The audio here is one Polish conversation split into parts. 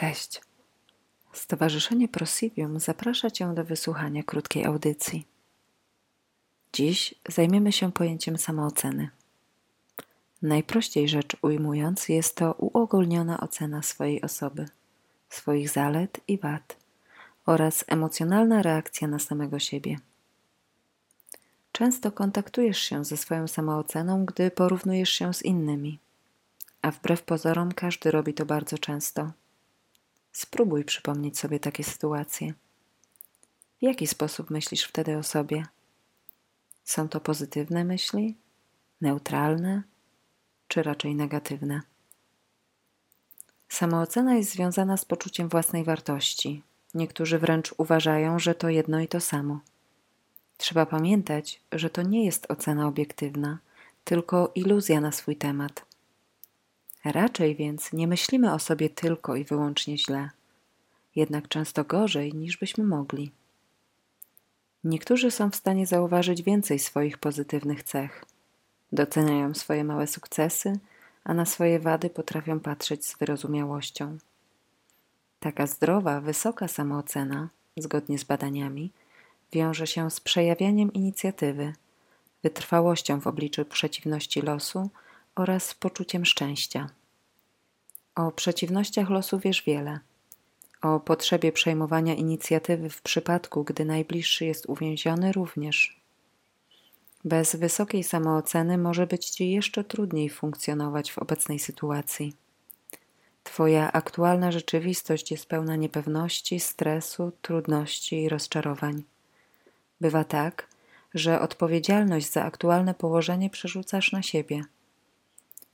Cześć. Stowarzyszenie Prosivium zaprasza Cię do wysłuchania krótkiej audycji. Dziś zajmiemy się pojęciem samooceny. Najprościej rzecz ujmując, jest to uogólniona ocena swojej osoby, swoich zalet i wad oraz emocjonalna reakcja na samego siebie. Często kontaktujesz się ze swoją samooceną, gdy porównujesz się z innymi, a wbrew pozorom każdy robi to bardzo często Spróbuj przypomnieć sobie takie sytuacje. W jaki sposób myślisz wtedy o sobie? Są to pozytywne myśli, neutralne, czy raczej negatywne? Samoocena jest związana z poczuciem własnej wartości. Niektórzy wręcz uważają, że to jedno i to samo. Trzeba pamiętać, że to nie jest ocena obiektywna, tylko iluzja na swój temat. Raczej więc nie myślimy o sobie tylko i wyłącznie źle, jednak często gorzej niż byśmy mogli. Niektórzy są w stanie zauważyć więcej swoich pozytywnych cech, doceniają swoje małe sukcesy, a na swoje wady potrafią patrzeć z wyrozumiałością. Taka zdrowa, wysoka samoocena, zgodnie z badaniami, wiąże się z przejawianiem inicjatywy, wytrwałością w obliczu przeciwności losu oraz poczuciem szczęścia. O przeciwnościach losu wiesz wiele. O potrzebie przejmowania inicjatywy w przypadku, gdy najbliższy jest uwięziony, również. Bez wysokiej samooceny może być ci jeszcze trudniej funkcjonować w obecnej sytuacji. Twoja aktualna rzeczywistość jest pełna niepewności, stresu, trudności i rozczarowań. Bywa tak, że odpowiedzialność za aktualne położenie przerzucasz na siebie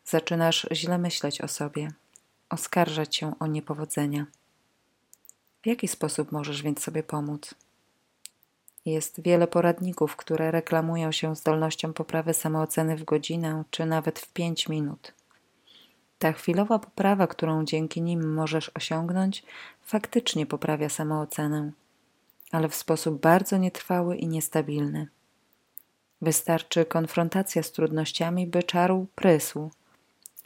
Zaczynasz źle myśleć o sobie, oskarżać się o niepowodzenia. W jaki sposób możesz więc sobie pomóc? Jest wiele poradników, które reklamują się zdolnością poprawy samooceny w godzinę czy nawet w pięć minut. Ta chwilowa poprawa, którą dzięki nim możesz osiągnąć, faktycznie poprawia samoocenę, ale w sposób bardzo nietrwały i niestabilny. Wystarczy konfrontacja z trudnościami, by czarł prysł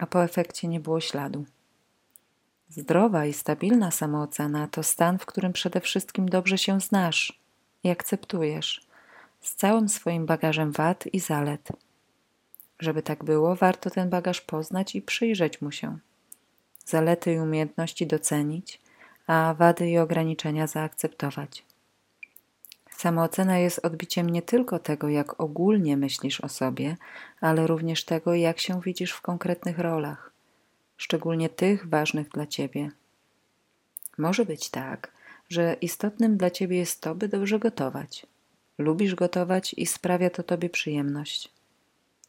a po efekcie nie było śladu. Zdrowa i stabilna samoocena to stan, w którym przede wszystkim dobrze się znasz i akceptujesz, z całym swoim bagażem wad i zalet. Żeby tak było, warto ten bagaż poznać i przyjrzeć mu się. Zalety i umiejętności docenić, a wady i ograniczenia zaakceptować. Samoocena jest odbiciem nie tylko tego, jak ogólnie myślisz o sobie, ale również tego, jak się widzisz w konkretnych rolach, szczególnie tych ważnych dla ciebie. Może być tak, że istotnym dla ciebie jest to, by dobrze gotować. Lubisz gotować i sprawia to tobie przyjemność.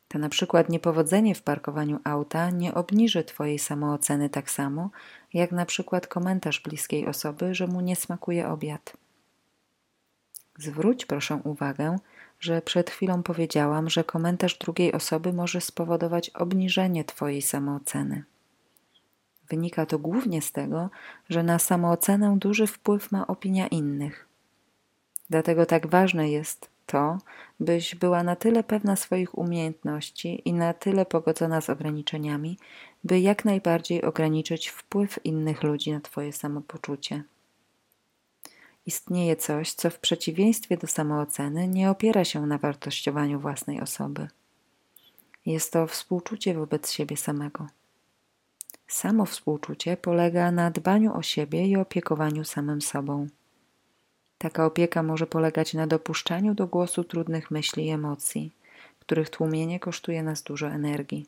To na przykład niepowodzenie w parkowaniu auta nie obniży twojej samooceny tak samo, jak na przykład komentarz bliskiej osoby, że mu nie smakuje obiad. Zwróć proszę uwagę, że przed chwilą powiedziałam, że komentarz drugiej osoby może spowodować obniżenie Twojej samooceny. Wynika to głównie z tego, że na samoocenę duży wpływ ma opinia innych. Dlatego tak ważne jest to, byś była na tyle pewna swoich umiejętności i na tyle pogodzona z ograniczeniami, by jak najbardziej ograniczyć wpływ innych ludzi na Twoje samopoczucie istnieje coś, co w przeciwieństwie do samooceny nie opiera się na wartościowaniu własnej osoby. Jest to współczucie wobec siebie samego. Samo współczucie polega na dbaniu o siebie i opiekowaniu samym sobą. Taka opieka może polegać na dopuszczaniu do głosu trudnych myśli i emocji, których tłumienie kosztuje nas dużo energii.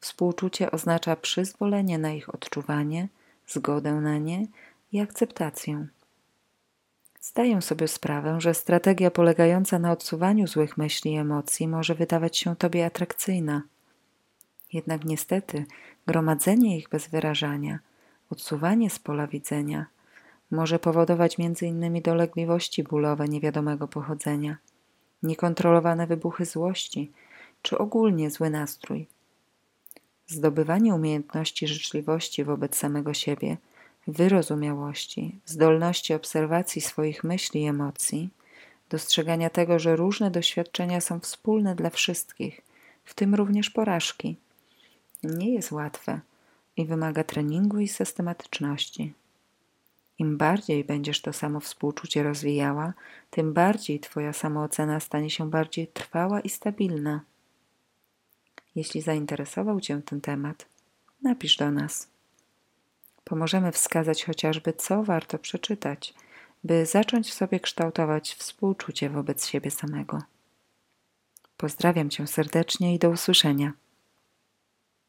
Współczucie oznacza przyzwolenie na ich odczuwanie, zgodę na nie i akceptację. Zdaję sobie sprawę, że strategia polegająca na odsuwaniu złych myśli i emocji może wydawać się Tobie atrakcyjna. Jednak niestety gromadzenie ich bez wyrażania, odsuwanie z pola widzenia może powodować m.in. dolegliwości bólowe niewiadomego pochodzenia, niekontrolowane wybuchy złości czy ogólnie zły nastrój. Zdobywanie umiejętności życzliwości wobec samego siebie – wyrozumiałości, zdolności obserwacji swoich myśli i emocji, dostrzegania tego, że różne doświadczenia są wspólne dla wszystkich, w tym również porażki. Nie jest łatwe, i wymaga treningu i systematyczności. Im bardziej będziesz to samo współczucie rozwijała, tym bardziej Twoja samoocena stanie się bardziej trwała i stabilna. Jeśli zainteresował Cię ten temat, napisz do nas. Pomożemy wskazać chociażby, co warto przeczytać, by zacząć w sobie kształtować współczucie wobec siebie samego. Pozdrawiam Cię serdecznie i do usłyszenia.